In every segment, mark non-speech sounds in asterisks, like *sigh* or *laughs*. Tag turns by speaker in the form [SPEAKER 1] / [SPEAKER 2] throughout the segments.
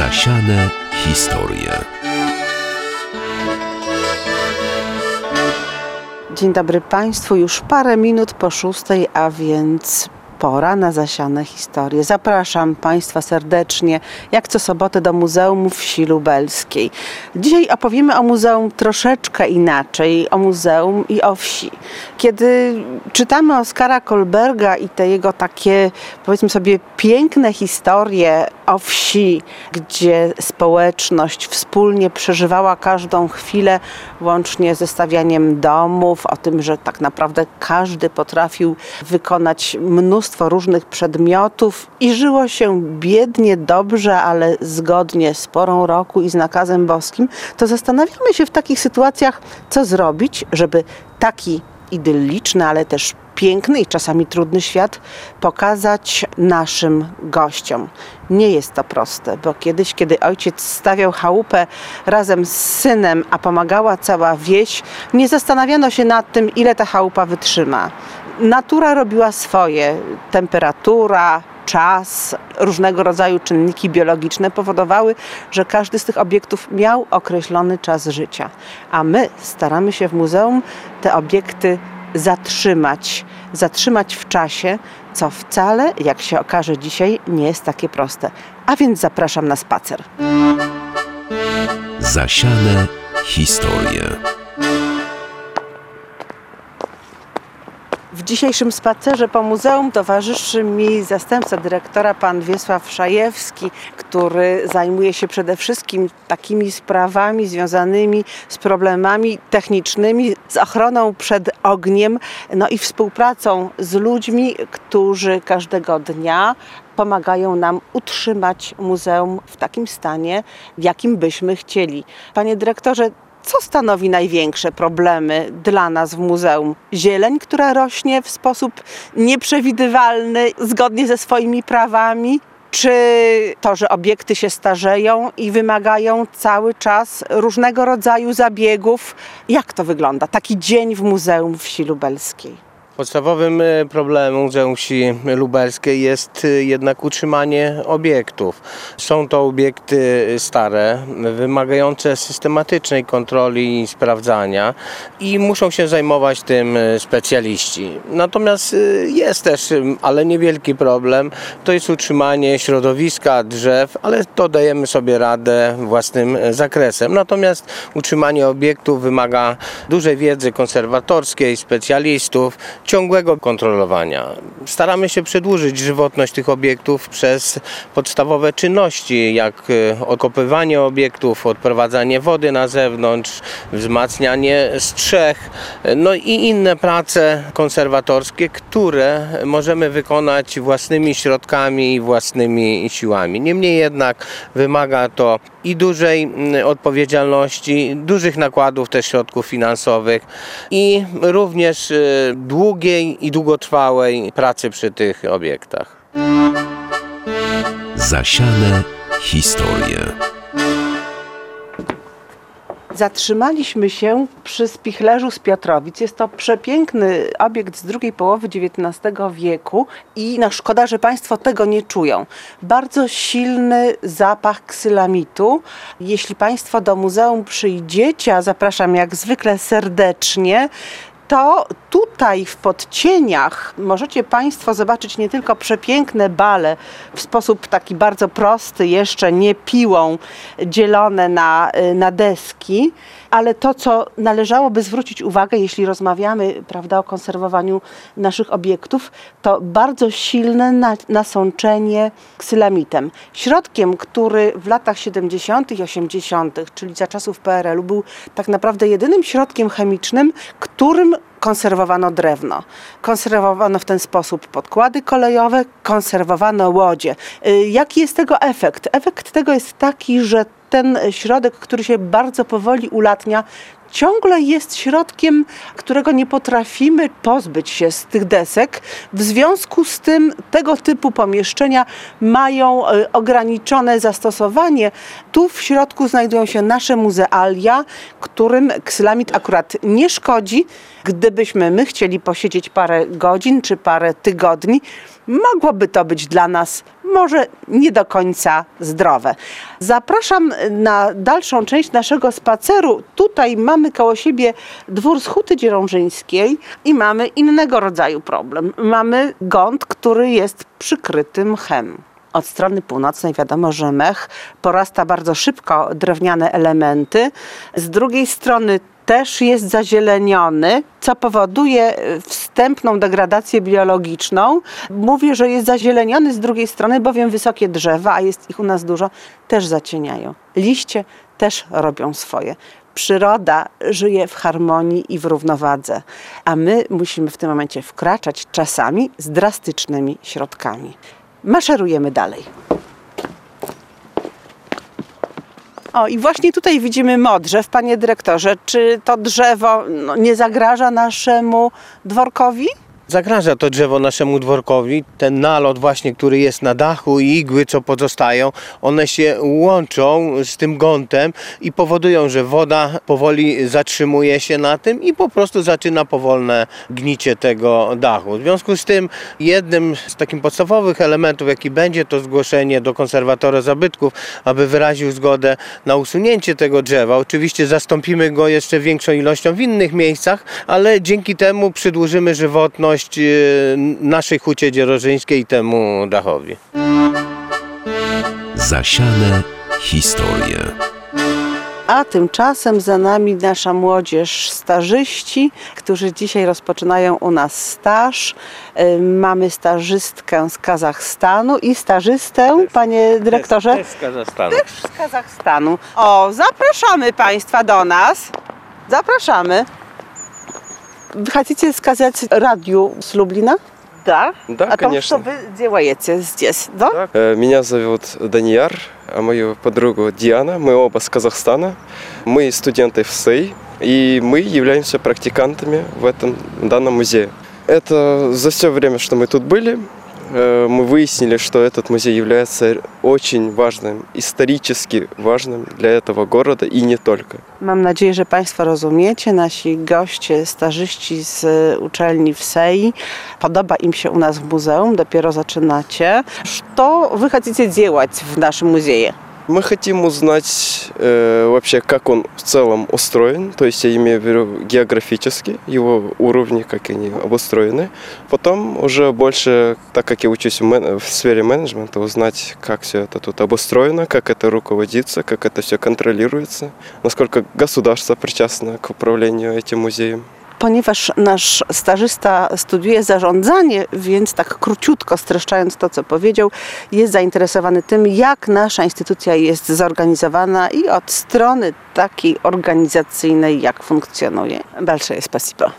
[SPEAKER 1] Zasiane historie.
[SPEAKER 2] Dzień dobry Państwu, już parę minut po szóstej, a więc pora na zasiane historie. Zapraszam Państwa serdecznie, jak co sobotę, do Muzeum Wsi Lubelskiej. Dzisiaj opowiemy o muzeum troszeczkę inaczej, o muzeum i o wsi. Kiedy czytamy Oskara Kolberga i te jego takie, powiedzmy sobie, piękne historie o wsi, gdzie społeczność wspólnie przeżywała każdą chwilę, łącznie ze stawianiem domów, o tym, że tak naprawdę każdy potrafił wykonać mnóstwo różnych przedmiotów i żyło się biednie, dobrze, ale zgodnie z porą roku i z nakazem boskim, to zastanawiamy się w takich sytuacjach, co zrobić, żeby taki idylliczny, ale też piękny i czasami trudny świat pokazać naszym gościom. Nie jest to proste, bo kiedyś, kiedy ojciec stawiał chałupę razem z synem, a pomagała cała wieś, nie zastanawiano się nad tym, ile ta chałupa wytrzyma. Natura robiła swoje. Temperatura, czas, różnego rodzaju czynniki biologiczne powodowały, że każdy z tych obiektów miał określony czas życia. A my staramy się w muzeum te obiekty zatrzymać, zatrzymać w czasie, co wcale, jak się okaże dzisiaj, nie jest takie proste. A więc zapraszam na spacer.
[SPEAKER 1] Zasiane historie.
[SPEAKER 2] W dzisiejszym spacerze po muzeum towarzyszy mi zastępca dyrektora, pan Wiesław Szajewski, który zajmuje się przede wszystkim takimi sprawami związanymi z problemami technicznymi, z ochroną przed ogniem, no i współpracą z ludźmi, którzy każdego dnia pomagają nam utrzymać muzeum w takim stanie, w jakim byśmy chcieli. Panie dyrektorze, co stanowi największe problemy dla nas w muzeum? Zieleń, która rośnie w sposób nieprzewidywalny, zgodnie ze swoimi prawami? Czy to, że obiekty się starzeją i wymagają cały czas różnego rodzaju zabiegów? Jak to wygląda? Taki dzień w Muzeum Wsi Lubelskiej.
[SPEAKER 3] Podstawowym e, problemem Wsi Lubelskiej jest e, jednak utrzymanie obiektów. Są to obiekty stare, wymagające systematycznej kontroli i sprawdzania i muszą się zajmować tym e, specjaliści. Natomiast jest też, ale niewielki problem, to jest utrzymanie środowiska drzew, ale to dajemy sobie radę własnym zakresem. Natomiast utrzymanie obiektów wymaga dużej wiedzy konserwatorskiej, specjalistów, ciągłego kontrolowania. Staramy się przedłużyć żywotność tych obiektów przez podstawowe czynności, jak e, okopywanie obiektów, odprowadzanie wody na zewnątrz, wzmacnianie strzech, no i inne prace konserwatorskie, które możemy wykonać własnymi środkami i własnymi siłami. Niemniej jednak wymaga to i dużej mm, odpowiedzialności, dużych nakładów też środków finansowych i również długich długiej i długotrwałej pracy przy tych obiektach.
[SPEAKER 1] Zasiane historie.
[SPEAKER 2] Zatrzymaliśmy się przy Spichlerzu z Piotrowic. Jest to przepiękny obiekt z drugiej połowy XIX wieku i no szkoda, że Państwo tego nie czują. Bardzo silny zapach ksylamitu. Jeśli Państwo do muzeum przyjdziecie, a zapraszam jak zwykle serdecznie, to tutaj w podcieniach możecie Państwo zobaczyć nie tylko przepiękne bale w sposób taki bardzo prosty, jeszcze nie piłą dzielone na, na deski, ale to, co należałoby zwrócić uwagę, jeśli rozmawiamy prawda, o konserwowaniu naszych obiektów, to bardzo silne nasączenie ksylamitem. Środkiem, który w latach 70. i 80., czyli za czasów PRL-u, był tak naprawdę jedynym środkiem chemicznym, którym konserwowano drewno. Konserwowano w ten sposób podkłady kolejowe, konserwowano łodzie. Y, jaki jest tego efekt? Efekt tego jest taki, że ten środek, który się bardzo powoli ulatnia, ciągle jest środkiem, którego nie potrafimy pozbyć się z tych desek. W związku z tym tego typu pomieszczenia mają e, ograniczone zastosowanie. Tu w środku znajdują się nasze muzealia, którym ksylamid akurat nie szkodzi. Gdybyśmy my chcieli posiedzieć parę godzin czy parę tygodni, mogłoby to być dla nas może nie do końca zdrowe. Zapraszam na dalszą część naszego spaceru. Tutaj mamy koło siebie dwór z Huty Dzierążyńskiej i mamy innego rodzaju problem. Mamy gąd, który jest przykryty mchem. Od strony północnej wiadomo, że mech porasta bardzo szybko drewniane elementy. Z drugiej strony też jest zazieleniony, co powoduje wstępną degradację biologiczną. Mówię, że jest zazieleniony z drugiej strony, bowiem wysokie drzewa, a jest ich u nas dużo, też zacieniają. Liście też robią swoje. Przyroda żyje w harmonii i w równowadze, a my musimy w tym momencie wkraczać czasami z drastycznymi środkami. Maszerujemy dalej. O, i właśnie tutaj widzimy modrzew, panie dyrektorze. Czy to drzewo no, nie zagraża naszemu dworkowi?
[SPEAKER 3] Zagraża to drzewo naszemu dworkowi. Ten nalot właśnie, który jest na dachu i igły, co pozostają, one się łączą z tym gątem i powodują, że woda powoli zatrzymuje się na tym i po prostu zaczyna powolne gnicie tego dachu. W związku z tym jednym z takich podstawowych elementów, jaki będzie, to zgłoszenie do konserwatora zabytków, aby wyraził zgodę na usunięcie tego drzewa. Oczywiście zastąpimy go jeszcze większą ilością w innych miejscach, ale dzięki temu przedłużymy żywotność e, naszej hucie dzierżyńskiej i temu dachowi.
[SPEAKER 1] Zasiane historie.
[SPEAKER 2] A tymczasem za nami nasza młodzież, stażyści, którzy dzisiaj rozpoczynają u nas staż. Y, Mamy stażystkę z Kazachstanu i stażystę, panie dyrektorze,
[SPEAKER 3] Też z Kazachstanu.
[SPEAKER 2] też z Kazachstanu. O, zapraszamy państwa do nas. Zapraszamy. Хотите сказать радио с Люблина? Да?
[SPEAKER 4] Да,
[SPEAKER 2] О том,
[SPEAKER 4] конечно.
[SPEAKER 2] что вы делаете здесь, да?
[SPEAKER 4] Э, Меня зовут Данияр, а мою подругу Диана. Мы оба с Казахстана. Мы студенты в СЭЙ, и мы являемся практикантами в этом данном музее. Это за все время, что мы тут были, мы выяснили, что этот музей является очень важным, исторически важным для этого города и не только.
[SPEAKER 2] Mam nadzieję, że Państwo rozumiecie. Nasi goście, stażyści z uczelni w SEI, podoba im się u nas w muzeum, dopiero zaczynacie. Что вы хотите делать в нашем музее?
[SPEAKER 4] Мы хотим узнать э, вообще, как он в целом устроен, то есть я имею в виду географически, его уровни, как они обустроены. Потом уже больше, так как я учусь в, мен- в сфере менеджмента, узнать, как все это тут обустроено, как это руководится, как это все контролируется, насколько государство причастно к управлению этим музеем.
[SPEAKER 2] ponieważ nasz stażysta studiuje zarządzanie, więc tak króciutko streszczając to, co powiedział, jest zainteresowany tym, jak nasza instytucja jest zorganizowana i od strony takiej organizacyjnej, jak funkcjonuje. Dalsze jest pasibo.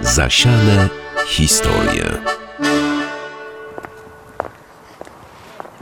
[SPEAKER 1] Zasiane historie.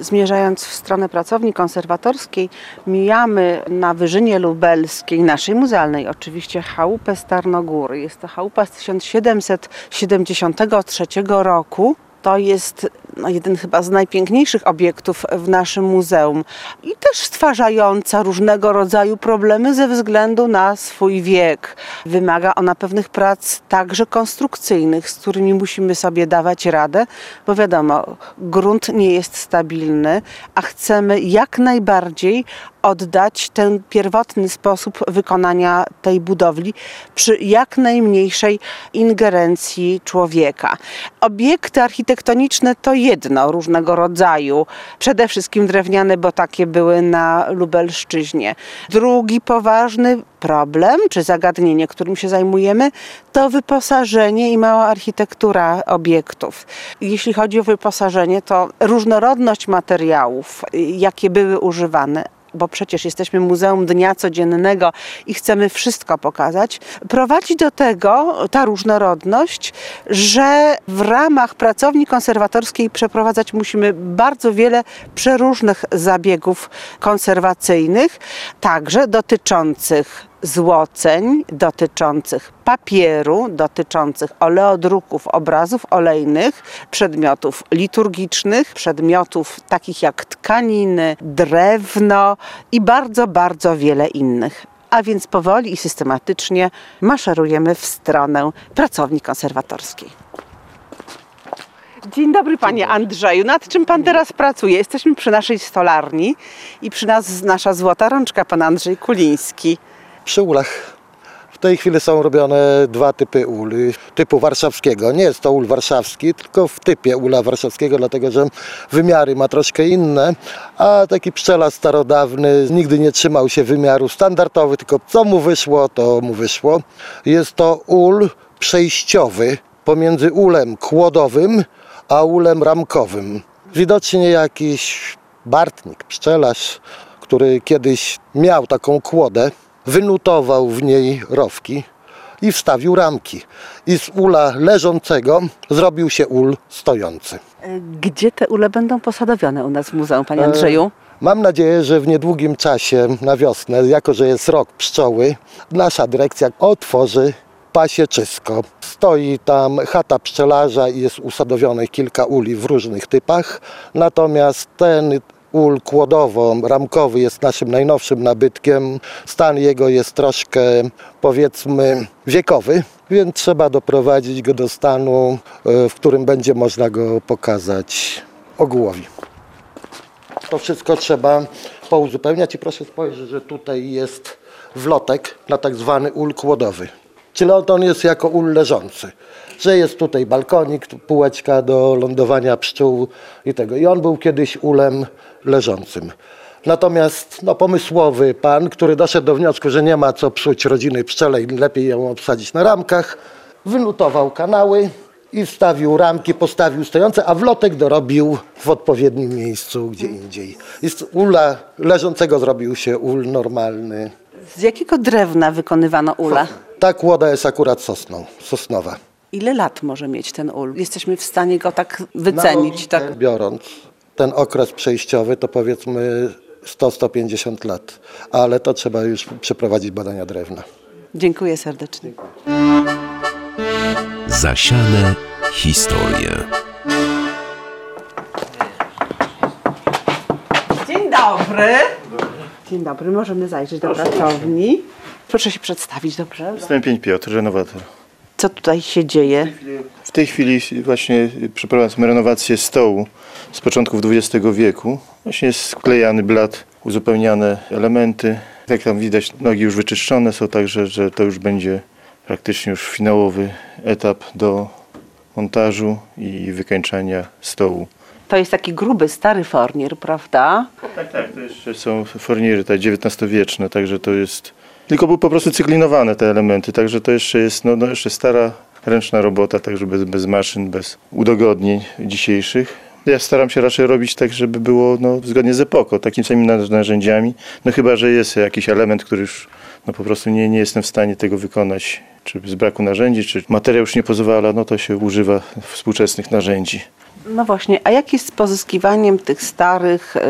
[SPEAKER 2] Zmierzając w stronę pracowni konserwatorskiej, mijamy na Wyżynie Lubelskiej, naszej muzealnej oczywiście, chałupę Starnogóry. Jest to chałupa z 1773 roku. To jest no, jeden chyba z najpiękniejszych obiektów w naszym muzeum i też stwarzająca różnego rodzaju problemy ze względu na swój wiek. Wymaga ona pewnych prac także konstrukcyjnych, z którymi musimy sobie dawać radę, bo wiadomo, grunt nie jest stabilny, a chcemy jak najbardziej oddać ten pierwotny sposób wykonania tej budowli przy jak najmniejszej ingerencji człowieka. Obiekty architektoniczne to jedno różnego rodzaju, przede wszystkim drewniane, bo takie były na Lubelszczyźnie. Drugi poważny problem czy zagadnienie, którym się zajmujemy, to wyposażenie i mała architektura obiektów. Jeśli chodzi o wyposażenie, to różnorodność materiałów, jakie były używane, bo przecież jesteśmy Muzeum Dnia Codziennego i chcemy wszystko pokazać, prowadzi do tego ta różnorodność, że w ramach pracowni konserwatorskiej przeprowadzać musimy bardzo wiele przeróżnych zabiegów konserwacyjnych, także dotyczących złoceń, dotyczących papieru, dotyczących oleodruków, obrazów olejnych, przedmiotów liturgicznych, przedmiotów takich jak tkaniny, drewno i bardzo, bardzo wiele innych. A więc powoli i systematycznie maszerujemy w stronę pracowni konserwatorskiej. Dzień dobry panie Andrzeju. Nad czym pan teraz pracuje? Jesteśmy przy naszej stolarni i przy nas nasza złota rączka, pan Andrzej Kuliński.
[SPEAKER 5] Przy ulach. W tej chwili są robione dwa typy ul. Typu warszawskiego. Nie jest to ul warszawski, tylko w typie ula warszawskiego, dlatego że wymiary ma troszkę inne, a taki pszczela starodawny nigdy nie trzymał się wymiaru standardowy, tylko co mu wyszło, to mu wyszło. Jest to ul przejściowy pomiędzy ulem kłodowym a ulem ramkowym. Widocznie jakiś bartnik, pszczelarz, który kiedyś miał taką kłodę, wynutował w niej rowki i wstawił ramki. I z ula leżącego zrobił się ul stojący.
[SPEAKER 2] E, Gdzie te ule będą posadowione u nas w muzeum,
[SPEAKER 5] E,
[SPEAKER 2] panie Andrzeju?
[SPEAKER 5] Mam nadzieję, że w niedługim czasie, na wiosnę, jako że jest rok pszczoły, nasza dyrekcja otworzy pasieczysko. Stoi tam chata pszczelarza i jest usadowionych kilka uli w różnych typach. Natomiast ten ul kłodowo-ramkowy jest naszym najnowszym nabytkiem. Stan jego jest troszkę, powiedzmy, wiekowy, więc trzeba doprowadzić go do stanu, e, w którym będzie można go pokazać ogółowi. To wszystko trzeba pouzupełniać i proszę spojrzeć, że tutaj jest wlotek na tak zwany ul kłodowy. Czyli on- on jest jako ul leżący. Że jest tutaj balkonik, tu półeczka do lądowania pszczół i tego. I on był kiedyś ulem leżącym. Natomiast no, pomysłowy pan, który doszedł do wniosku, że nie ma co psuć rodziny pszczele i lepiej ją obsadzić na ramkach, wynutował kanały i wstawił ramki, postawił stojące, a wlotek dorobił w odpowiednim miejscu gdzie indziej. I z ula leżącego zrobił się ul normalny.
[SPEAKER 2] Z jakiego drewna wykonywano ule?
[SPEAKER 5] Ta kłoda jest akurat sosną, sosnowa.
[SPEAKER 2] Ile lat może mieć ten ul? Jesteśmy w stanie go tak wycenić.
[SPEAKER 5] Na
[SPEAKER 2] Tak?
[SPEAKER 5] Biorąc ten okres przejściowy, to powiedzmy 100-150 lat, ale to trzeba już przeprowadzić badania drewna.
[SPEAKER 2] Dziękuję serdecznie.
[SPEAKER 1] Zasiane historie.
[SPEAKER 2] Dzień dobry. Dzień dobry, możemy zajrzeć do pracowni. Proszę się przedstawić, dobrze?
[SPEAKER 6] Stępień Piotr, renowator.
[SPEAKER 2] Co tutaj się dzieje?
[SPEAKER 6] W tej chwili właśnie przeprowadzamy renowację stołu z początków XX wieku. Właśnie jest sklejany blat, uzupełniane elementy. Jak tam widać, nogi już wyczyszczone są, także że to już będzie praktycznie już finałowy etap do montażu i wykańczania stołu.
[SPEAKER 2] To jest taki gruby, stary fornier, prawda?
[SPEAKER 6] Tak, tak, to jeszcze są forniery te XIX-wieczne, także to jest... Tylko były po prostu cyklinowane te elementy, także to jeszcze jest no, no jeszcze stara ręczna robota, także bez, bez maszyn, bez udogodnień dzisiejszych. Ja staram się raczej robić tak, żeby było no, zgodnie z epoką, takimi samymi na- narzędziami, no chyba, że jest jakiś element, który już no, po prostu nie, nie jestem w stanie tego wykonać, czy z braku narzędzi, czy materiał już nie pozwala, no to się używa współczesnych narzędzi.
[SPEAKER 2] No właśnie, a jak jest z pozyskiwaniem tych starych y,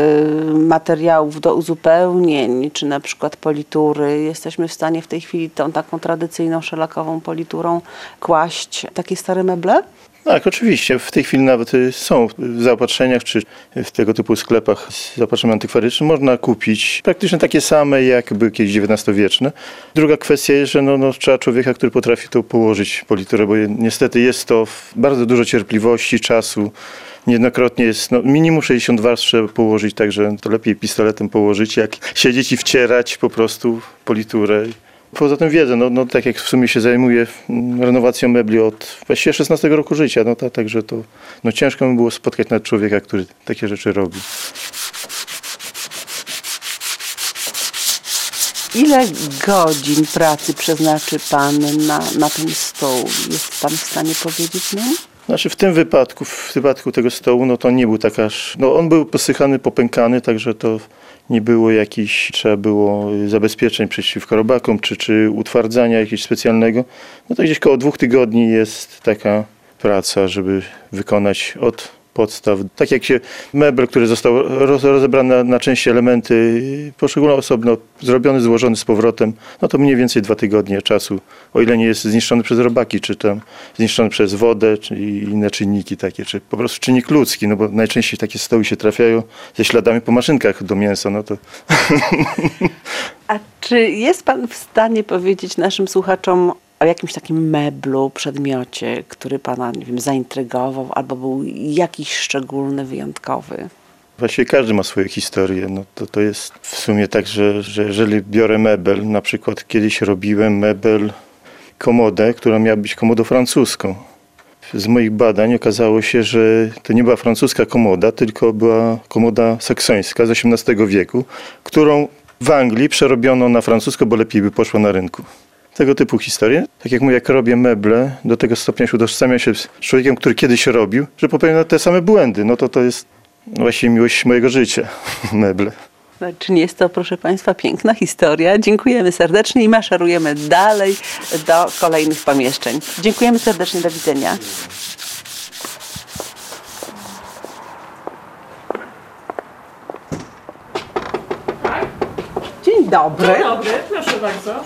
[SPEAKER 2] materiałów do uzupełnień, czy na przykład politury? Jesteśmy w stanie w tej chwili tą taką tradycyjną szelakową politurą kłaść takie stare meble?
[SPEAKER 6] Tak, oczywiście. W tej chwili nawet y, są w zaopatrzeniach czy w tego typu sklepach z zaopatrzeniem antykwarycznym. Można kupić praktycznie takie same, jak były kiedyś XIX-wieczne. Druga kwestia jest, że no, no, trzeba człowieka, który potrafi to położyć politurę, bo je- niestety jest to bardzo dużo cierpliwości, czasu. Niejednokrotnie jest no, minimum 60 warstw położyć, także to lepiej pistoletem położyć, jak siedzieć i wcierać po prostu politurę. Poza tym wiedzę, no, no tak jak w sumie się zajmuję mm, renowacją mebli od właściwie 16 roku życia, no tak, także to no ciężko mi było spotkać nawet człowieka, który takie rzeczy robi.
[SPEAKER 2] Ile godzin pracy przeznaczy Pan na, na ten stół? Jest Pan w stanie powiedzieć nam?
[SPEAKER 6] Znaczy w tym wypadku, w wypadku tego stołu, no to nie był tak aż, no on był posychany, popękany, także to nie było jakichś, trzeba było zabezpieczeń przeciwko robakom, czy, czy utwardzania jakiegoś specjalnego. No to gdzieś koło dwóch tygodni jest taka praca, żeby wykonać od podstaw. Tak jak się mebel, który został roz, rozebrany na, na części elementy, poszczególne osobno, zrobiony, złożony z powrotem, no to mniej więcej dwa tygodnie czasu, o ile nie jest zniszczony przez robaki, czy tam zniszczony przez wodę, czy inne czynniki takie, czy po prostu czynnik ludzki, no bo najczęściej takie stoły się trafiają ze śladami po maszynkach do mięsa, no to *laughs*
[SPEAKER 2] A czy jest Pan w stanie powiedzieć naszym słuchaczom, o jakimś takim meblu, przedmiocie, który Pana, nie wiem, zaintrygował albo był jakiś szczególny, wyjątkowy?
[SPEAKER 6] Właściwie każdy ma swoją historię. No to, to jest w sumie tak, że, że jeżeli biorę mebel, na przykład kiedyś robiłem mebel, komodę, która miała być komodą francuską. Z moich badań okazało się, że to nie była francuska komoda, tylko była komoda saksońska z XVIII wieku, którą w Anglii przerobiono na francuską, bo lepiej by poszła na rynku. Tego typu historie. Tak jak mówię, jak robię meble, do tego stopnia się utożsamiam się z człowiekiem, który kiedyś robił, że popełnia te same błędy. No to to jest właśnie miłość mojego życia, *laughs* meble.
[SPEAKER 2] Czy nie jest to, proszę Państwa, piękna historia? Dziękujemy serdecznie i maszerujemy dalej do kolejnych pomieszczeń. Dziękujemy serdecznie, do widzenia. Dzień dobry.
[SPEAKER 7] Dobry, proszę bardzo.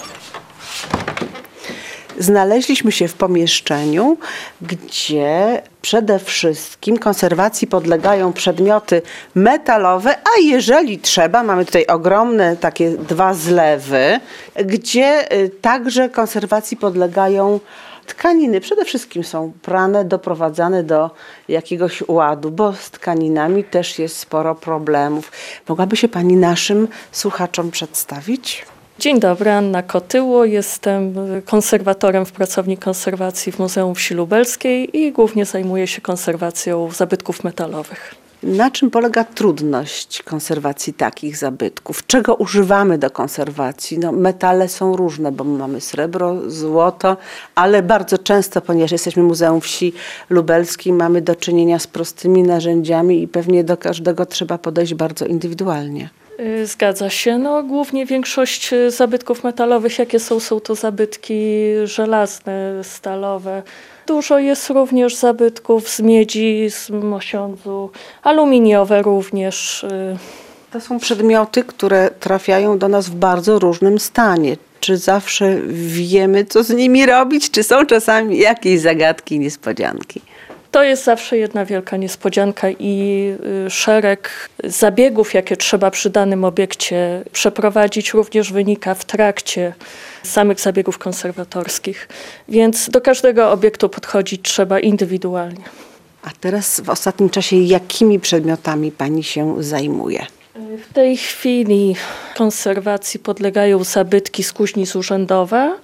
[SPEAKER 2] Znaleźliśmy się w pomieszczeniu, gdzie przede wszystkim konserwacji podlegają przedmioty metalowe, a jeżeli trzeba, mamy tutaj ogromne takie dwa zlewy, gdzie y, także konserwacji podlegają tkaniny. Przede wszystkim są prane, doprowadzane do jakiegoś ładu, bo z tkaninami też jest sporo problemów. Mogłaby się Pani naszym słuchaczom przedstawić?
[SPEAKER 7] Dzień dobry, Anna Kotyło. Jestem konserwatorem w pracowni konserwacji w Muzeum Wsi Lubelskiej i głównie zajmuję się konserwacją zabytków metalowych.
[SPEAKER 2] Na czym polega trudność konserwacji takich zabytków? Czego używamy do konserwacji? No, metale są różne, bo mamy srebro, złoto, ale bardzo często, ponieważ jesteśmy Muzeum Wsi Lubelskiej, mamy do czynienia z prostymi narzędziami i pewnie do każdego trzeba podejść bardzo indywidualnie.
[SPEAKER 7] Y, Zgadza się. No, głównie większość y, zabytków metalowych, jakie są, są to zabytki żelazne, stalowe. Dużo jest również zabytków z miedzi, z mosiądzu, aluminiowe również. y,
[SPEAKER 2] To są przedmioty, które trafiają do nas w bardzo różnym stanie. Czy zawsze wiemy, co z nimi robić, czy są czasami jakieś zagadki, niespodzianki?
[SPEAKER 7] To jest zawsze jedna wielka niespodzianka i y, szereg zabiegów, jakie trzeba przy danym obiekcie przeprowadzić, również wynika w trakcie samych zabiegów konserwatorskich. Więc do każdego obiektu podchodzić trzeba indywidualnie.
[SPEAKER 2] A teraz w ostatnim czasie jakimi przedmiotami pani się zajmuje?
[SPEAKER 7] W tej chwili konserwacji podlegają zabytki z kuźnic urzędowe,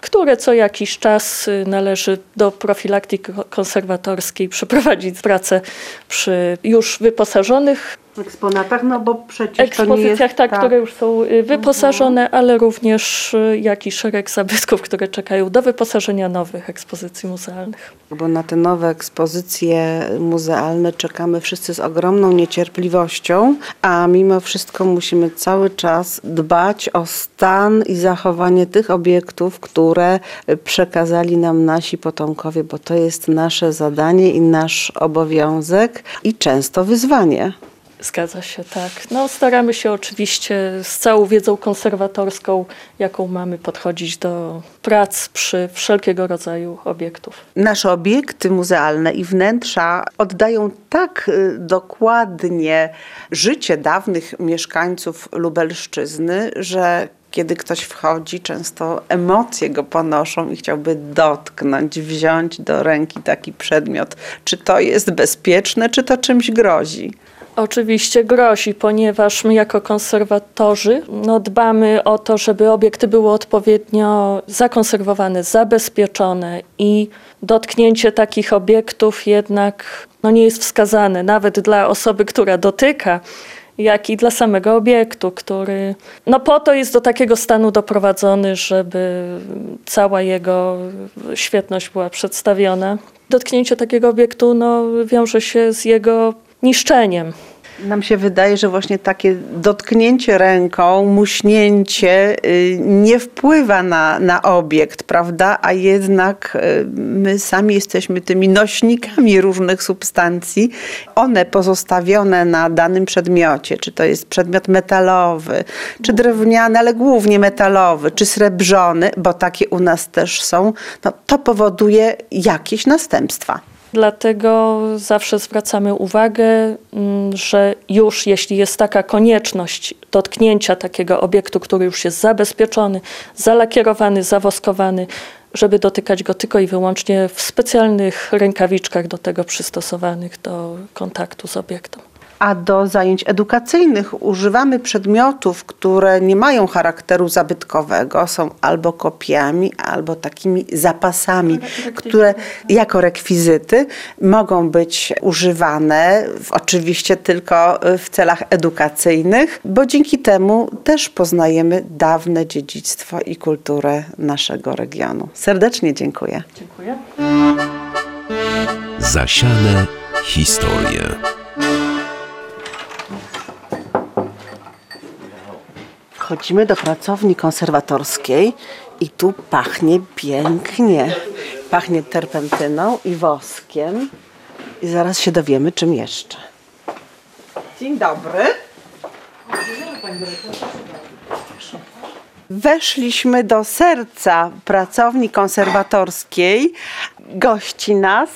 [SPEAKER 7] które co jakiś czas y, należy do profilaktyki ko- konserwatorskiej przeprowadzić pracę przy już wyposażonych
[SPEAKER 2] eksponatach, no bo przecież to nie
[SPEAKER 7] ekspozycjach,
[SPEAKER 2] jest
[SPEAKER 7] tak, które już są y, wyposażone, ale również y, jakiś szereg zabytków, które czekają do wyposażenia nowych ekspozycji muzealnych.
[SPEAKER 2] Bo na te nowe ekspozycje muzealne czekamy wszyscy z ogromną niecierpliwością, a mimo wszystko musimy cały czas dbać o stan i zachowanie tych obiektów, które przekazali nam nasi potomkowie, bo to jest nasze zadanie i nasz obowiązek i często wyzwanie.
[SPEAKER 7] Zgadza się, tak. No, staramy się oczywiście z całą wiedzą konserwatorską, jaką mamy, podchodzić do prac przy wszelkiego rodzaju obiektów.
[SPEAKER 2] Nasze obiekty muzealne i wnętrza oddają tak y, dokładnie życie dawnych mieszkańców Lubelszczyzny, że kiedy ktoś wchodzi, często emocje go ponoszą i chciałby dotknąć, wziąć do ręki taki przedmiot. Czy to jest bezpieczne, czy to czymś grozi?
[SPEAKER 7] Oczywiście grozi, ponieważ my jako konserwatorzy no, dbamy o to, żeby obiekty były odpowiednio zakonserwowane, zabezpieczone i dotknięcie takich obiektów jednak no, nie jest wskazane nawet dla osoby, która dotyka, jak i dla samego obiektu, który no, po to jest do takiego stanu doprowadzony, żeby cała jego świetność była przedstawiona. Dotknięcie takiego obiektu no, wiąże się z jego niszczeniem.
[SPEAKER 2] Nam się wydaje, że właśnie takie dotknięcie ręką, muśnięcie y, nie wpływa na, na obiekt, prawda? A jednak y, my sami jesteśmy tymi nośnikami różnych substancji. One pozostawione na danym przedmiocie, czy to jest przedmiot metalowy, czy drewniany, ale głównie metalowy, czy srebrzony, bo takie u nas też są, no, to powoduje jakieś następstwa.
[SPEAKER 7] Dlatego zawsze zwracamy uwagę, mm, że już jeśli jest taka konieczność dotknięcia takiego obiektu, który już jest zabezpieczony, zalakierowany, zawoskowany, żeby dotykać go tylko i wyłącznie w specjalnych rękawiczkach do tego przystosowanych do kontaktu z obiektem.
[SPEAKER 2] A do zajęć edukacyjnych używamy przedmiotów, które nie mają charakteru zabytkowego, są albo kopiami, albo takimi zapasami, które jako rekwizyty mogą być używane, w- oczywiście tylko w celach edukacyjnych, bo dzięki temu też poznajemy dawne dziedzictwo i kulturę naszego regionu. Serdecznie dziękuję.
[SPEAKER 7] Dziękuję.
[SPEAKER 1] Zasiane historie.
[SPEAKER 2] Wchodzimy do pracowni konserwatorskiej i tu pachnie pięknie. Pachnie terpentyną i woskiem. I zaraz się dowiemy, czym jeszcze. Dzień dobry. Weszliśmy do serca pracowni konserwatorskiej. Gości nas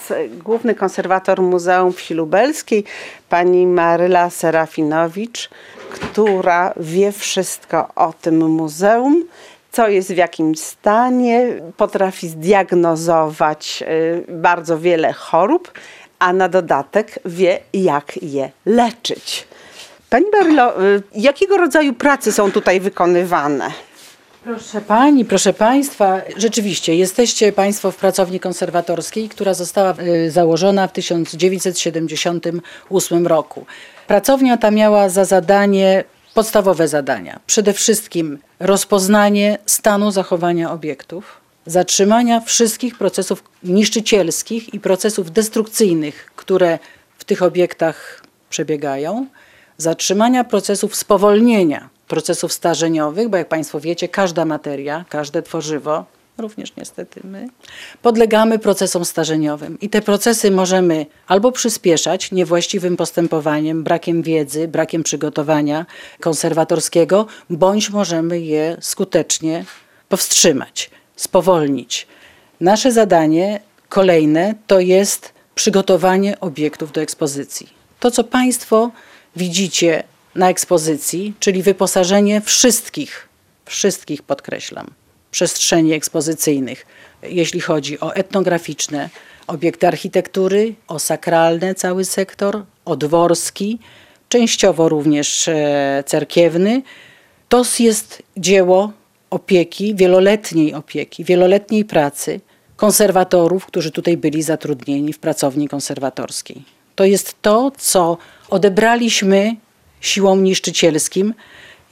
[SPEAKER 2] główny konserwator Muzeum Wsi Lubelskiej, pani Maryla Serafinowicz, która wie wszystko o tym muzeum, co jest w jakim stanie, potrafi zdiagnozować y, bardzo wiele chorób, a na dodatek wie, jak je leczyć. Pani Marylo, y, jakiego rodzaju prace są tutaj wykonywane?
[SPEAKER 8] Proszę Pani, proszę Państwa, rzeczywiście jesteście Państwo w pracowni konserwatorskiej, która została y, założona w 1978 roku. Pracownia ta miała za zadanie podstawowe zadania. Przede wszystkim rozpoznanie stanu zachowania obiektów, zatrzymania wszystkich procesów niszczycielskich i procesów destrukcyjnych, które w tych obiektach przebiegają, zatrzymania procesów spowolnienia procesów starzeniowych, bo jak Państwo wiecie, każda materia, każde tworzywo, również niestety my, podlegamy procesom starzeniowym. I te procesy możemy albo przyspieszać niewłaściwym postępowaniem, brakiem wiedzy, brakiem przygotowania konserwatorskiego, bądź możemy je skutecznie powstrzymać, spowolnić. Nasze zadanie kolejne to jest przygotowanie obiektów do ekspozycji. To, co Państwo widzicie na ekspozycji, czyli wyposażenie wszystkich, wszystkich podkreślam, przestrzeni ekspozycyjnych, jeśli chodzi o etnograficzne, obiekty architektury, o sakralne cały sektor, o dworski, częściowo również e, cerkiewny. To jest dzieło opieki, wieloletniej opieki, wieloletniej pracy konserwatorów, którzy tutaj byli zatrudnieni w pracowni konserwatorskiej. To jest to, co odebraliśmy siłą niszczycielskim,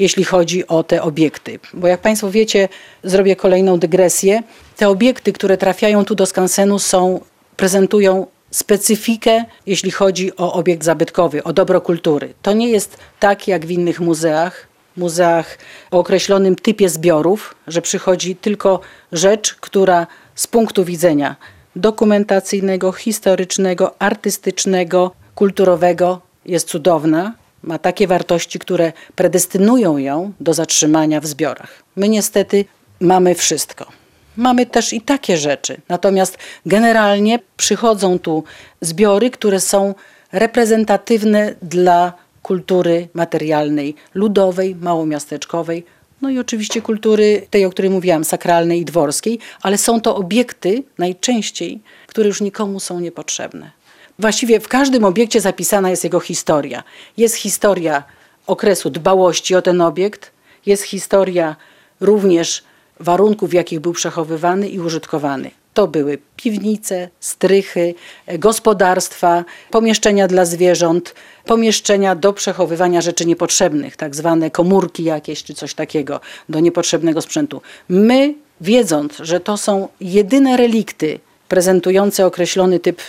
[SPEAKER 8] jeśli chodzi o te obiekty. Bo jak Państwo wiecie, zrobię kolejną dygresję. Te obiekty, które trafiają tu do skansenu są, prezentują specyfikę, jeśli chodzi o obiekt zabytkowy, o dobro kultury. To nie jest tak jak w innych muzeach, muzeach o określonym typie zbiorów, że przychodzi tylko rzecz, która z punktu widzenia dokumentacyjnego, historycznego, artystycznego, kulturowego jest cudowna, ma takie wartości, które predestynują ją do zatrzymania w zbiorach. My niestety mamy wszystko. Mamy też i takie rzeczy. Natomiast generalnie przychodzą tu zbiory, które są reprezentatywne dla kultury materialnej, ludowej, małomiasteczkowej, no i oczywiście kultury tej, o której mówiłam, sakralnej i dworskiej, ale są to obiekty najczęściej, które już nikomu są niepotrzebne. Właściwie w każdym obiekcie zapisana jest jego historia. Jest historia okresu dbałości o ten obiekt, jest historia również warunków, w jakich był przechowywany i użytkowany. To były piwnice, strychy, gospodarstwa, pomieszczenia dla zwierząt, pomieszczenia do przechowywania rzeczy niepotrzebnych, tak zwane komórki jakieś czy coś takiego, do niepotrzebnego sprzętu. My, wiedząc, że to są jedyne relikty prezentujące określony typ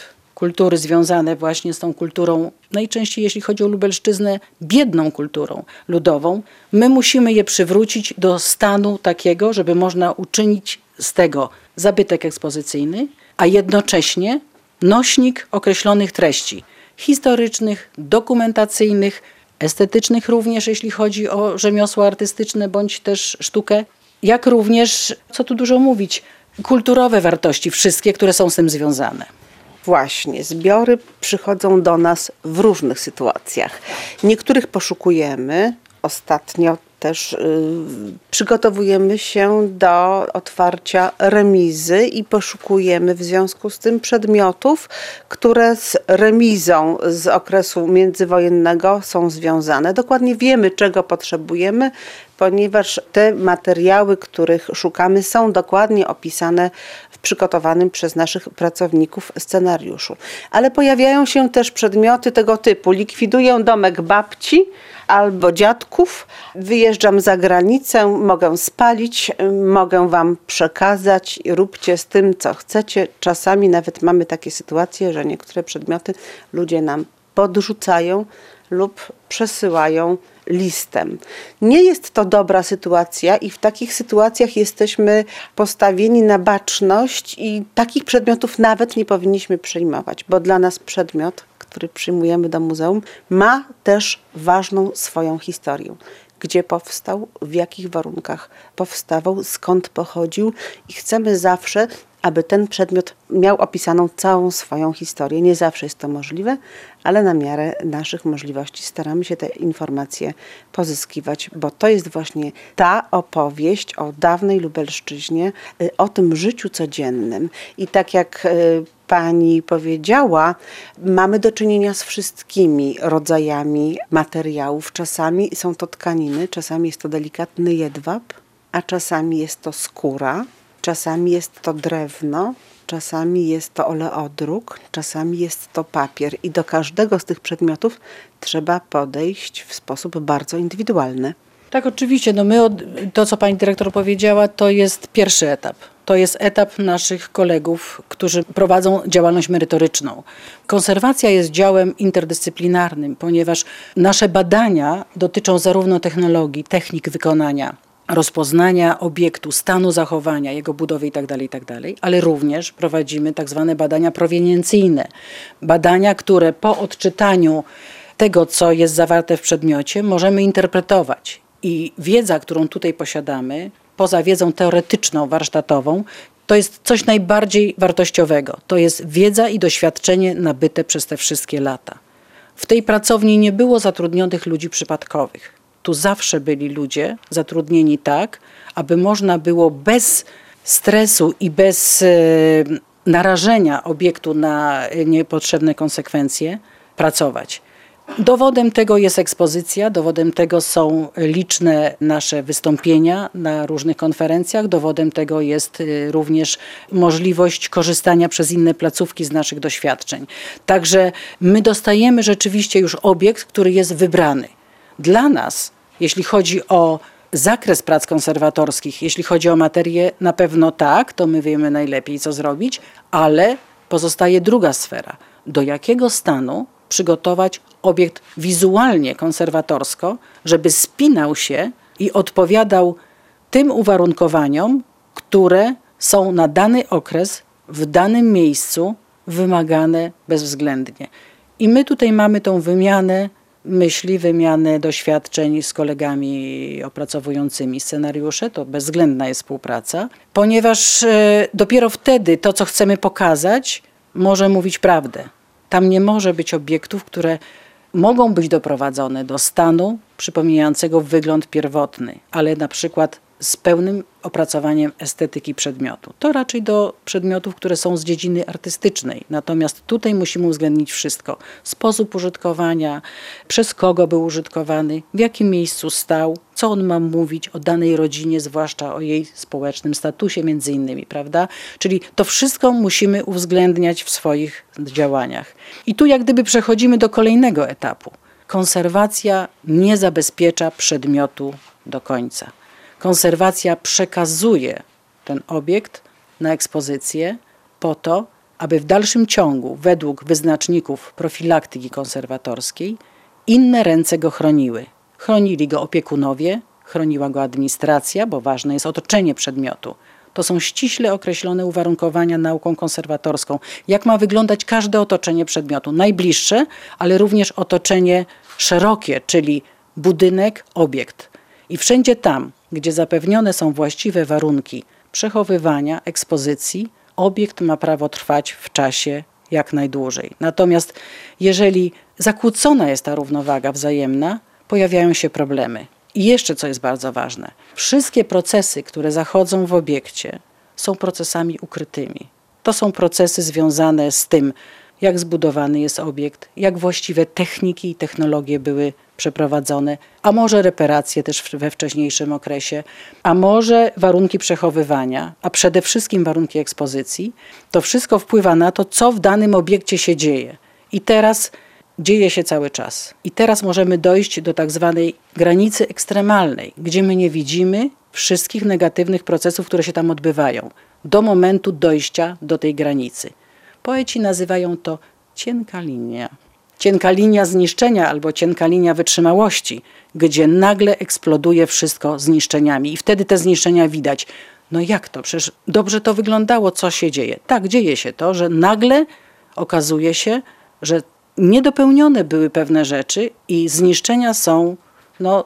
[SPEAKER 8] kultury związane właśnie z tą kulturą, najczęściej jeśli chodzi o Lubelszczyznę, biedną kulturą ludową, my musimy je przywrócić do stanu takiego, żeby można uczynić z tego zabytek ekspozycyjny, a jednocześnie nośnik określonych treści historycznych, dokumentacyjnych, estetycznych również, jeśli chodzi o rzemiosło artystyczne bądź też sztukę, jak również, co tu dużo mówić, kulturowe wartości, wszystkie, które są z tym związane.
[SPEAKER 2] Właśnie, zbiory przychodzą do nas w różnych sytuacjach. Niektórych poszukujemy. Ostatnio też y, przygotowujemy się do otwarcia remizy i poszukujemy w związku z tym przedmiotów, które z remizą z okresu międzywojennego są związane. Dokładnie wiemy, czego potrzebujemy, ponieważ te materiały, których szukamy, są dokładnie opisane przygotowanym przez naszych pracowników scenariuszu. Ale pojawiają się też przedmioty tego typu. Likwiduję domek babci albo dziadków, wyjeżdżam za granicę, mogę spalić, mogę wam przekazać, róbcie z tym, co chcecie. Czasami nawet mamy takie sytuacje, że niektóre przedmioty ludzie nam podrzucają lub przesyłają listem. Nie jest to dobra sytuacja i w takich sytuacjach jesteśmy postawieni na baczność i takich przedmiotów nawet nie powinniśmy przyjmować, bo dla nas przedmiot, który przyjmujemy do muzeum, ma też ważną swoją historię gdzie powstał, w jakich warunkach powstawał, skąd pochodził i chcemy zawsze aby ten przedmiot miał opisaną całą swoją historię. Nie zawsze jest to możliwe, ale na miarę naszych możliwości staramy się te informacje pozyskiwać, bo to jest właśnie ta opowieść o dawnej Lubelszczyźnie, y, o tym życiu codziennym. I tak jak y, pani powiedziała, mamy do czynienia z wszystkimi rodzajami materiałów. Czasami są to tkaniny, czasami jest to delikatny jedwab, a czasami jest to skóra Czasami jest to drewno, czasami jest to oleodruk, czasami jest to papier i do każdego z tych przedmiotów trzeba podejść w sposób bardzo indywidualny.
[SPEAKER 8] Tak, oczywiście. No my to, co pani dyrektor powiedziała, to jest pierwszy etap. To jest etap naszych kolegów, którzy prowadzą działalność merytoryczną. Konserwacja jest działem interdyscyplinarnym, ponieważ nasze badania dotyczą zarówno technologii, technik wykonania, rozpoznania obiektu, stanu zachowania, jego budowy itd., tak itd., tak ale również prowadzimy tak zwane badania proweniencyjne. Badania, które po odczytaniu tego, co jest zawarte w przedmiocie, możemy interpretować. I wiedza, którą tutaj posiadamy, poza wiedzą teoretyczną, warsztatową, to jest coś najbardziej wartościowego. To jest wiedza i doświadczenie nabyte przez te wszystkie lata. W tej pracowni nie było zatrudnionych ludzi przypadkowych tu zawsze byli ludzie zatrudnieni tak, aby można było bez stresu i bez e, narażenia obiektu na niepotrzebne konsekwencje pracować. Dowodem tego jest ekspozycja, dowodem tego są liczne nasze wystąpienia na różnych konferencjach, dowodem tego jest e, również możliwość korzystania przez inne placówki z naszych doświadczeń. Także my dostajemy rzeczywiście już obiekt, który jest wybrany. Dla nas, jeśli chodzi o zakres prac konserwatorskich, jeśli chodzi o materię, na pewno tak, to my wiemy najlepiej, co zrobić, ale pozostaje druga sfera. Do jakiego stanu przygotować obiekt wizualnie konserwatorsko, żeby spinał się i odpowiadał tym uwarunkowaniom, które są na dany okres, w danym miejscu wymagane bezwzględnie. I my tutaj mamy tą wymianę myśli, wymiany doświadczeń z kolegami opracowującymi scenariusze, to bezwzględna jest współpraca, ponieważ e, dopiero wtedy to, co chcemy pokazać, może mówić prawdę. Tam nie może być obiektów, które mogą być doprowadzone do stanu przypominającego wygląd pierwotny, ale na przykład z pełnym opracowaniem estetyki przedmiotu. To raczej do przedmiotów, które są z dziedziny artystycznej. Natomiast tutaj musimy uwzględnić wszystko. Sposób użytkowania, przez kogo był użytkowany, w jakim miejscu stał, co on ma mówić o danej rodzinie, zwłaszcza o jej społecznym statusie między innymi, prawda? Czyli to wszystko musimy uwzględniać w swoich działaniach. I tu jak gdyby przechodzimy do kolejnego etapu. Konserwacja nie zabezpiecza przedmiotu do końca konserwacja przekazuje ten obiekt na ekspozycję po to, aby w dalszym ciągu, według wyznaczników profilaktyki konserwatorskiej, inne ręce go chroniły. Chronili go opiekunowie, chroniła go administracja, bo ważne jest otoczenie przedmiotu. To są ściśle określone uwarunkowania nauką konserwatorską. Jak ma wyglądać każde otoczenie przedmiotu? Najbliższe, ale również otoczenie szerokie, czyli budynek, obiekt. I wszędzie tam, gdzie zapewnione są właściwe warunki przechowywania, ekspozycji, obiekt ma prawo trwać w czasie jak najdłużej. Natomiast jeżeli zakłócona jest ta równowaga wzajemna, pojawiają się problemy. I jeszcze co jest bardzo ważne, wszystkie procesy, które zachodzą w obiekcie, są procesami ukrytymi. To są procesy związane z tym, jak zbudowany jest obiekt, jak właściwe techniki i technologie były przeprowadzone, a może reparacje też we wcześniejszym okresie, a może warunki przechowywania, a przede wszystkim warunki ekspozycji. To wszystko wpływa na to, co w danym obiekcie się dzieje. I teraz dzieje się cały czas. I teraz możemy dojść do tak zwanej granicy ekstremalnej, gdzie my nie widzimy wszystkich negatywnych procesów, które się tam odbywają, do momentu dojścia do tej granicy. Poeci nazywają to cienka linia. Cienka linia zniszczenia albo cienka linia wytrzymałości, gdzie nagle eksploduje wszystko zniszczeniami i wtedy te zniszczenia widać. No jak to? Przecież dobrze to wyglądało, co się dzieje. Tak, dzieje się to, że nagle okazuje się, że niedopełnione były pewne rzeczy i zniszczenia są no,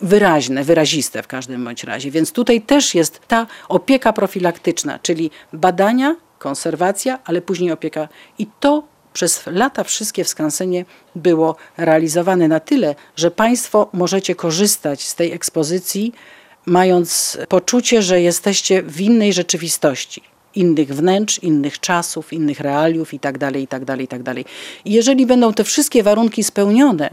[SPEAKER 8] wyraźne, wyraziste w każdym bądź razie. Więc tutaj też jest ta opieka profilaktyczna, czyli badania, konserwacja, ale później opieka. I to przez lata wszystkie w skansenie było realizowane na tyle, że Państwo możecie korzystać z tej ekspozycji, mając poczucie, że jesteście w innej rzeczywistości innych wnętrz, innych czasów, innych realiów itd., itd., itd. I jeżeli będą te wszystkie warunki spełnione,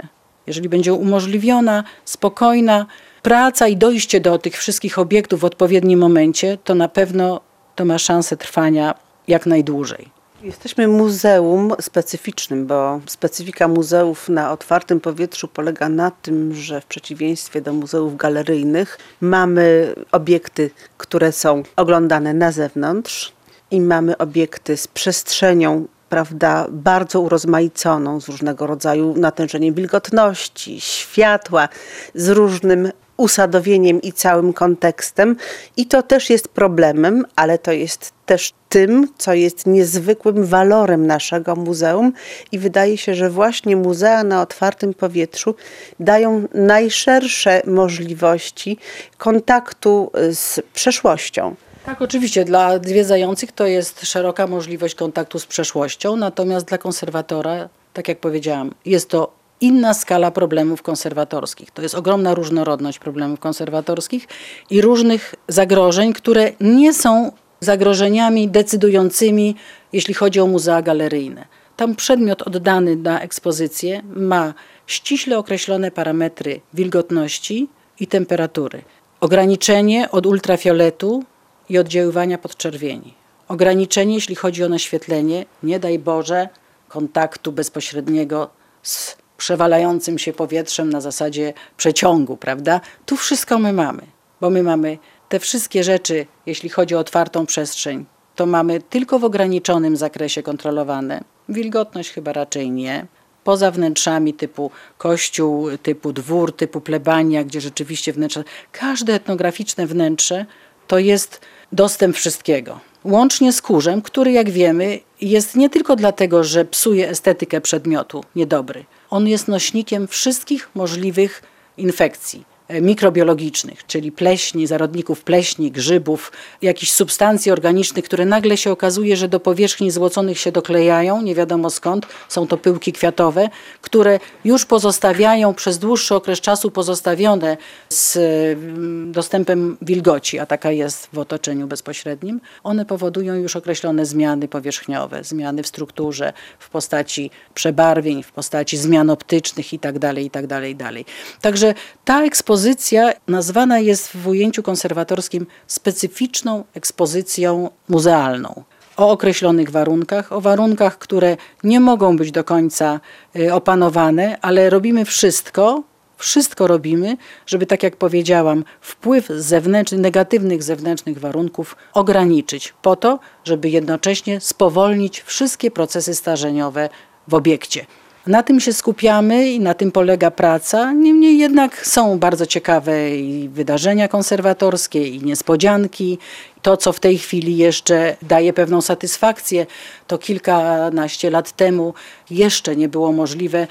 [SPEAKER 8] jeżeli będzie umożliwiona spokojna praca i dojście do tych wszystkich obiektów w odpowiednim momencie, to na pewno to ma szansę trwania jak najdłużej.
[SPEAKER 2] Jesteśmy muzeum specyficznym, bo specyfika muzeów na otwartym powietrzu polega na tym, że w przeciwieństwie do muzeów galeryjnych mamy obiekty, które są oglądane na zewnątrz i mamy obiekty z przestrzenią prawda, bardzo urozmaiconą, z różnego rodzaju natężeniem wilgotności, światła, z różnym usadowieniem i całym kontekstem. I to też jest problemem, ale to jest też tym, co jest niezwykłym walorem naszego muzeum. I wydaje się, że właśnie muzea na otwartym powietrzu dają najszersze możliwości kontaktu z przeszłością.
[SPEAKER 8] Tak, oczywiście. Dla zwiedzających to jest szeroka możliwość kontaktu z przeszłością, natomiast dla konserwatora, tak jak powiedziałam, jest to inna skala problemów konserwatorskich. To jest ogromna różnorodność problemów konserwatorskich i różnych zagrożeń, które nie są zagrożeniami decydującymi, jeśli chodzi o muzea galeryjne. Tam przedmiot oddany na ekspozycję ma ściśle określone parametry wilgotności i temperatury. Ograniczenie od ultrafioletu i oddziaływania podczerwieni. Ograniczenie, jeśli chodzi o naświetlenie, nie daj Boże, kontaktu bezpośredniego z przewalającym się powietrzem na zasadzie przeciągu, prawda? Tu wszystko my mamy, bo my mamy te wszystkie rzeczy, jeśli chodzi o otwartą przestrzeń, to mamy tylko w ograniczonym zakresie kontrolowane. Wilgotność chyba raczej nie. Poza wnętrzami typu kościół, typu dwór, typu plebania, gdzie rzeczywiście wnętrze, każde etnograficzne wnętrze to jest dostęp wszystkiego. Łącznie z kurzem, który jak wiemy jest nie tylko dlatego, że psuje estetykę przedmiotu, niedobry. On jest nośnikiem wszystkich możliwych infekcji mikrobiologicznych, czyli pleśni, zarodników pleśni, grzybów, jakichś substancji organicznych, które nagle się okazuje, że do powierzchni złoconych się doklejają, nie wiadomo skąd, są to pyłki kwiatowe, które już pozostawiają przez dłuższy okres czasu pozostawione z mm, dostępem wilgoci, a taka jest w otoczeniu bezpośrednim, one powodują już określone zmiany powierzchniowe, zmiany w strukturze, w postaci przebarwień, w postaci zmian optycznych itd. itd., itd. Także ta ekspozycja ekspozycja nazwana jest w ujęciu konserwatorskim specyficzną ekspozycją muzealną. O określonych warunkach, o warunkach, które nie mogą być do końca y, opanowane, ale robimy wszystko, wszystko robimy, żeby, tak jak powiedziałam, wpływ zewnętrzny, negatywnych zewnętrznych warunków ograniczyć, po to, żeby jednocześnie spowolnić wszystkie procesy starzeniowe w obiekcie. Na tym się skupiamy i na tym polega praca. Niemniej jednak są bardzo ciekawe i wydarzenia konserwatorskie i niespodzianki. To, co w tej chwili jeszcze daje pewną satysfakcję, to kilkanaście lat temu jeszcze nie było możliwe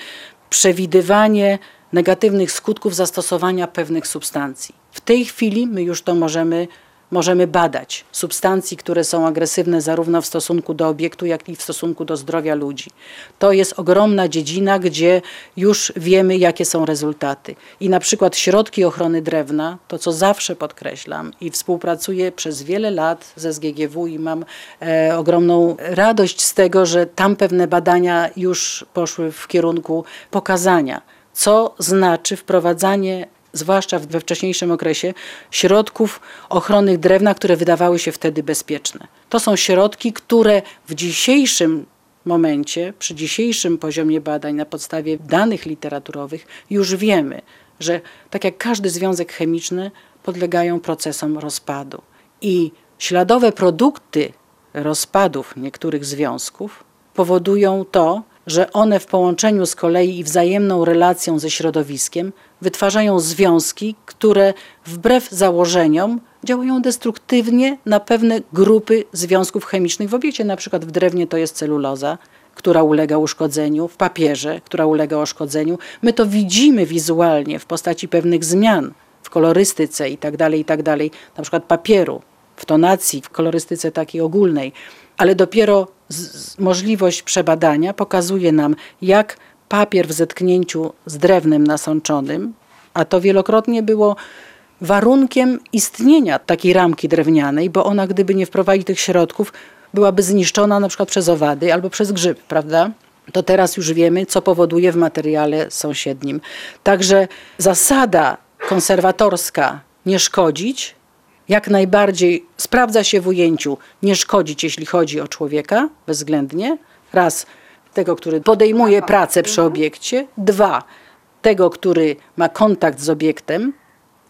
[SPEAKER 8] przewidywanie negatywnych skutków zastosowania pewnych substancji. W tej chwili my już to możemy możemy badać substancji, które są agresywne zarówno w stosunku do obiektu, jak i w stosunku do zdrowia ludzi. To jest ogromna dziedzina, gdzie już wiemy, jakie są rezultaty. I na przykład środki ochrony drewna, to co zawsze podkreślam i współpracuję przez wiele lat ze SGGW i mam e, ogromną radość z tego, że tam pewne badania już poszły w kierunku pokazania, co znaczy wprowadzanie zwłaszcza we wcześniejszym okresie, środków ochronnych drewna, które wydawały się wtedy bezpieczne. To są środki, które w dzisiejszym momencie, przy dzisiejszym poziomie badań, na podstawie danych literaturowych, już wiemy, że tak jak każdy związek chemiczny, podlegają procesom rozpadu. I śladowe produkty rozpadów niektórych związków powodują to, że one w połączeniu z kolei i wzajemną relacją ze środowiskiem wytwarzają związki, które wbrew założeniom działają destruktywnie na pewne grupy związków chemicznych. W obiekcie na przykład w drewnie to jest celuloza, która ulega uszkodzeniu, w papierze, która ulega uszkodzeniu. My to widzimy wizualnie w postaci pewnych zmian w kolorystyce i tak dalej, i tak na przykład papieru, w tonacji, w kolorystyce takiej ogólnej, ale dopiero z, możliwość przebadania pokazuje nam, jak papier w zetknięciu z drewnem nasączonym, a to wielokrotnie było warunkiem istnienia takiej ramki drewnianej, bo ona, gdyby nie wprowadzić tych środków, byłaby zniszczona na przykład przez owady albo przez grzyby, prawda? To teraz już wiemy, co powoduje w materiale sąsiednim. Także zasada konserwatorska nie szkodzić, jak najbardziej sprawdza się w ujęciu nie szkodzić, jeśli chodzi o człowieka, bezwzględnie. Raz, tego, który podejmuje pracę przy obiekcie. Dwa, tego, który ma kontakt z obiektem,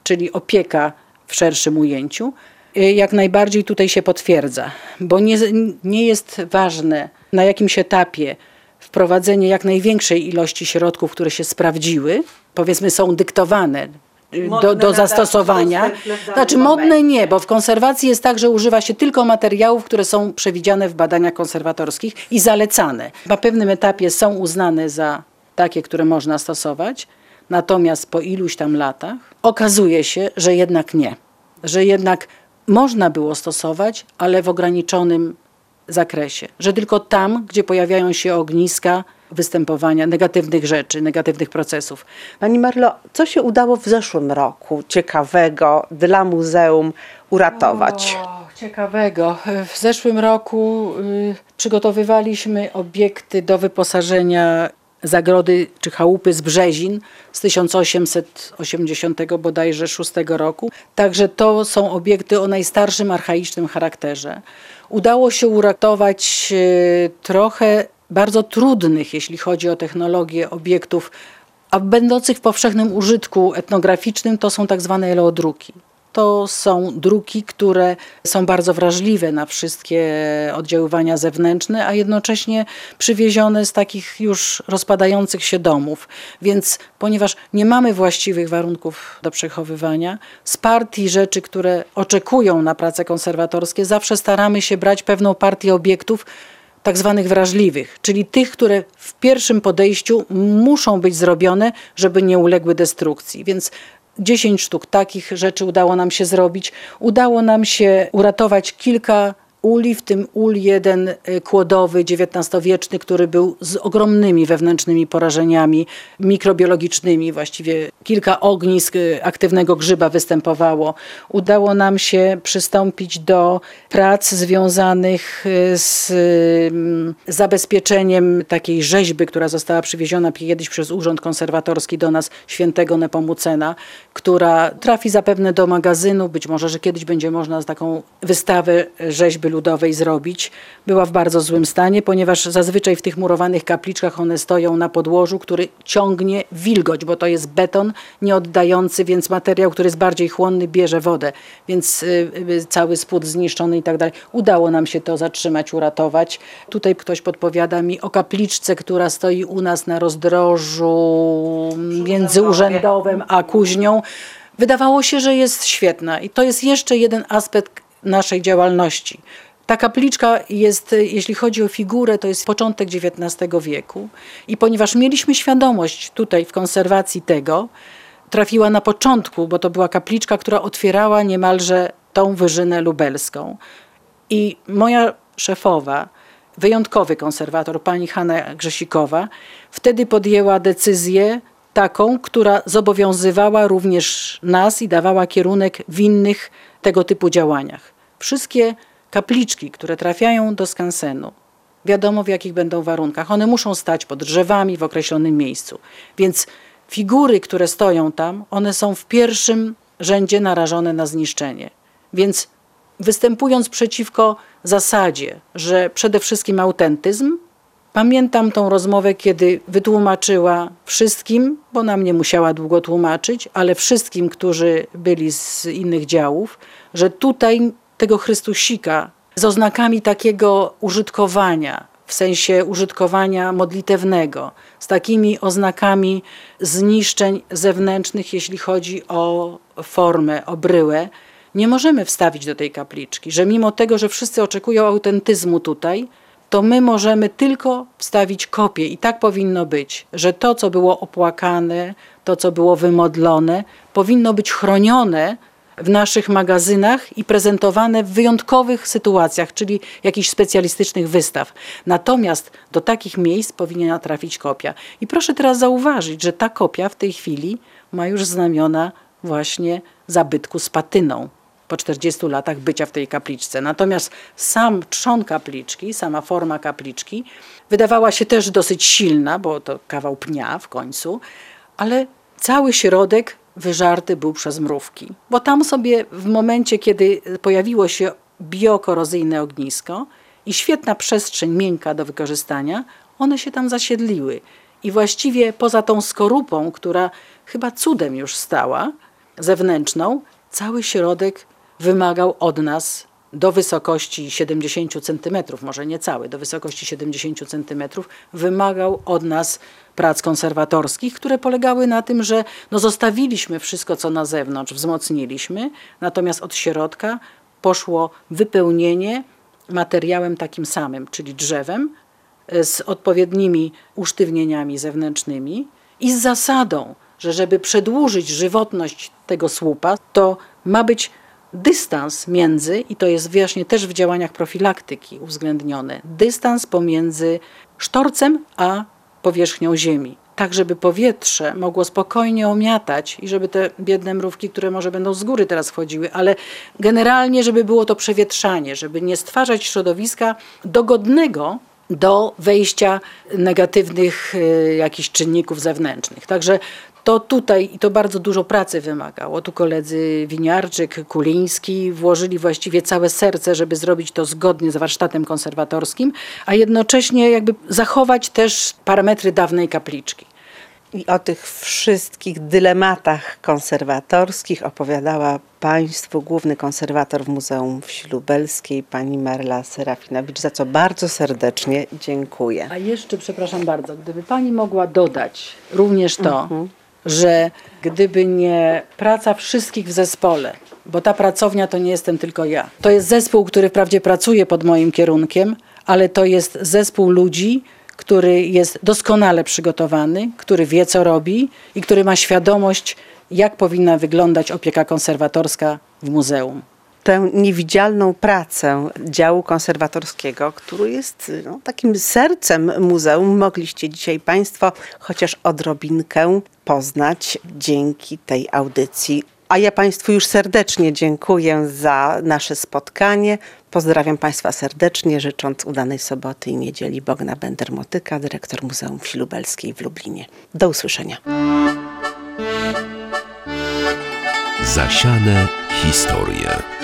[SPEAKER 8] czyli opieka w szerszym ujęciu. Jak najbardziej tutaj się potwierdza, bo nie, nie jest ważne na jakimś etapie wprowadzenie jak największej ilości środków, które się sprawdziły, powiedzmy są dyktowane do, do zastosowania. Znaczy modne nie, bo w konserwacji jest tak, że używa się tylko materiałów, które są przewidziane w badaniach konserwatorskich i zalecane. Na pewnym etapie są uznane za takie, które można stosować, natomiast po iluś tam latach okazuje się, że jednak nie. Że jednak można było stosować, ale w ograniczonym zakresie. Że tylko tam, gdzie pojawiają się ogniska, występowania negatywnych rzeczy, negatywnych procesów.
[SPEAKER 2] Pani Marlo, co się udało w zeszłym roku ciekawego dla muzeum uratować?
[SPEAKER 8] O, ciekawego. W zeszłym roku y, przygotowywaliśmy obiekty do wyposażenia zagrody czy chałupy z Brzezin z 1880 bodajże 6 roku. Także to są obiekty o najstarszym archaicznym charakterze. Udało się uratować y, trochę bardzo trudnych, jeśli chodzi o technologię obiektów, a będących w powszechnym użytku etnograficznym to są tak zwane eleodruki. To są druki, które są bardzo wrażliwe na wszystkie oddziaływania zewnętrzne, a jednocześnie przywiezione z takich już rozpadających się domów. Więc ponieważ nie mamy właściwych warunków do przechowywania, z partii rzeczy, które oczekują na prace konserwatorskie, zawsze staramy się brać pewną partię obiektów, tak zwanych wrażliwych, czyli tych, które w pierwszym podejściu muszą być zrobione, żeby nie uległy destrukcji. Więc 10 sztuk takich rzeczy udało nam się zrobić. Udało nam się uratować kilka uli, w tym ul jeden y, kłodowy, XIX-wieczny, który był z ogromnymi wewnętrznymi porażeniami mikrobiologicznymi. Właściwie kilka ognisk y, aktywnego grzyba występowało. Udało nam się przystąpić do prac związanych y, z zabezpieczeniem takiej rzeźby, która została przywieziona kiedyś przez Urząd Konserwatorski do nas, świętego Nepomucena, która trafi zapewne do magazynu. Być może, że kiedyś będzie można taką wystawę rzeźby ludowej zrobić, była w bardzo złym stanie, ponieważ zazwyczaj w tych murowanych kapliczkach one stoją na podłożu, który ciągnie wilgoć, bo to jest beton nieoddający, więc materiał, który jest bardziej chłonny, bierze wodę, więc y, y, cały spód zniszczony i tak dalej. Udało nam się to zatrzymać, uratować. Tutaj ktoś podpowiada mi o kapliczce, która stoi u nas na rozdrożu między urzędowym a kuźnią. Wydawało się, że jest świetna i to jest jeszcze jeden aspekt naszej działalności. Ta kapliczka jest, jeśli chodzi o figurę, to jest początek XIX wieku i ponieważ mieliśmy świadomość tutaj w konserwacji tego, trafiła na początku, bo to była kapliczka, która otwierała niemalże tą wyżynę lubelską. I moja szefowa, wyjątkowy konserwator, pani Hanna Grzesikowa, wtedy podjęła decyzję taką, która zobowiązywała również nas i dawała kierunek w innych tego typu działaniach. Wszystkie kapliczki, które trafiają do skansenu, wiadomo w jakich będą warunkach. One muszą stać pod drzewami w określonym miejscu. Więc figury, które stoją tam, one są w pierwszym rzędzie narażone na zniszczenie. Więc występując przeciwko zasadzie, że przede wszystkim autentyzm, pamiętam tą rozmowę, kiedy wytłumaczyła wszystkim, bo nam nie musiała długo tłumaczyć, ale wszystkim, którzy byli z innych działów, że tutaj tego Chrystusika z oznakami takiego użytkowania, w sensie użytkowania modlitewnego, z takimi oznakami zniszczeń zewnętrznych, jeśli chodzi o formę, o bryłę, nie możemy wstawić do tej kapliczki, że mimo tego, że wszyscy oczekują autentyzmu tutaj, to my możemy tylko wstawić kopię i tak powinno być, że to, co było opłakane, to, co było wymodlone, powinno być chronione w naszych magazynach i prezentowane w wyjątkowych sytuacjach, czyli jakichś specjalistycznych wystaw. Natomiast do takich miejsc powinna trafić kopia. I proszę teraz zauważyć, że ta kopia w tej chwili ma już znamiona właśnie zabytku z patyną po 40 latach bycia w tej kapliczce. Natomiast sam trzon kapliczki, sama forma kapliczki wydawała się też dosyć silna, bo to kawał pnia w końcu, ale cały środek wyżarty był przez mrówki. Bo tam sobie w momencie, kiedy pojawiło się biokorozyjne ognisko i świetna przestrzeń miękka do wykorzystania, one się tam zasiedliły. I właściwie poza tą skorupą, która chyba cudem już stała, zewnętrzną, cały środek wymagał od nas do wysokości 70 cm, może nie cały, do wysokości 70 cm, wymagał od nas prac konserwatorskich, które polegały na tym, że no zostawiliśmy wszystko, co na zewnątrz, wzmocniliśmy, natomiast od środka poszło wypełnienie materiałem takim samym, czyli drzewem, e, z odpowiednimi usztywnieniami zewnętrznymi i z zasadą, że żeby przedłużyć żywotność tego słupa, to ma być dystans między, i to jest właśnie też w działaniach profilaktyki uwzględnione, dystans pomiędzy sztorcem a powierzchnią ziemi. Tak, żeby powietrze mogło spokojnie omiatać i żeby te biedne mrówki, które może będą z góry teraz wchodziły, ale generalnie, żeby było to przewietrzanie, żeby nie stwarzać środowiska dogodnego do wejścia negatywnych y, jakichś czynników zewnętrznych. Także to tutaj i to bardzo dużo pracy wymagało. Tu koledzy Winiarczyk, Kuliński włożyli właściwie całe serce, żeby zrobić to zgodnie z warsztatem konserwatorskim, a jednocześnie jakby zachować też parametry dawnej kapliczki.
[SPEAKER 2] I o tych wszystkich dylematach konserwatorskich opowiadała Państwu główny konserwator w Muzeum Wsi Lubelskiej, pani Marla Serafinowicz, za co bardzo serdecznie dziękuję.
[SPEAKER 8] A jeszcze, przepraszam bardzo, gdyby Pani mogła dodać również to, mhm że gdyby nie praca wszystkich w zespole, bo ta pracownia to nie jestem tylko ja. To jest zespół, który wprawdzie pracuje pod moim kierunkiem, ale to jest zespół ludzi, który jest doskonale przygotowany, który wie co robi i który ma świadomość, jak powinna wyglądać opieka konserwatorska w muzeum
[SPEAKER 2] tę niewidzialną pracę działu konserwatorskiego, który jest no, takim sercem muzeum, mogliście dzisiaj Państwo chociaż odrobinkę poznać dzięki tej audycji. A ja Państwu już serdecznie dziękuję za nasze spotkanie. Pozdrawiam Państwa serdecznie, życząc udanej soboty i niedzieli. Bogna Bender-Motyka, dyrektor Muzeum Wsi Lubelskiej w Lublinie. Do usłyszenia.
[SPEAKER 1] Zasiane historie.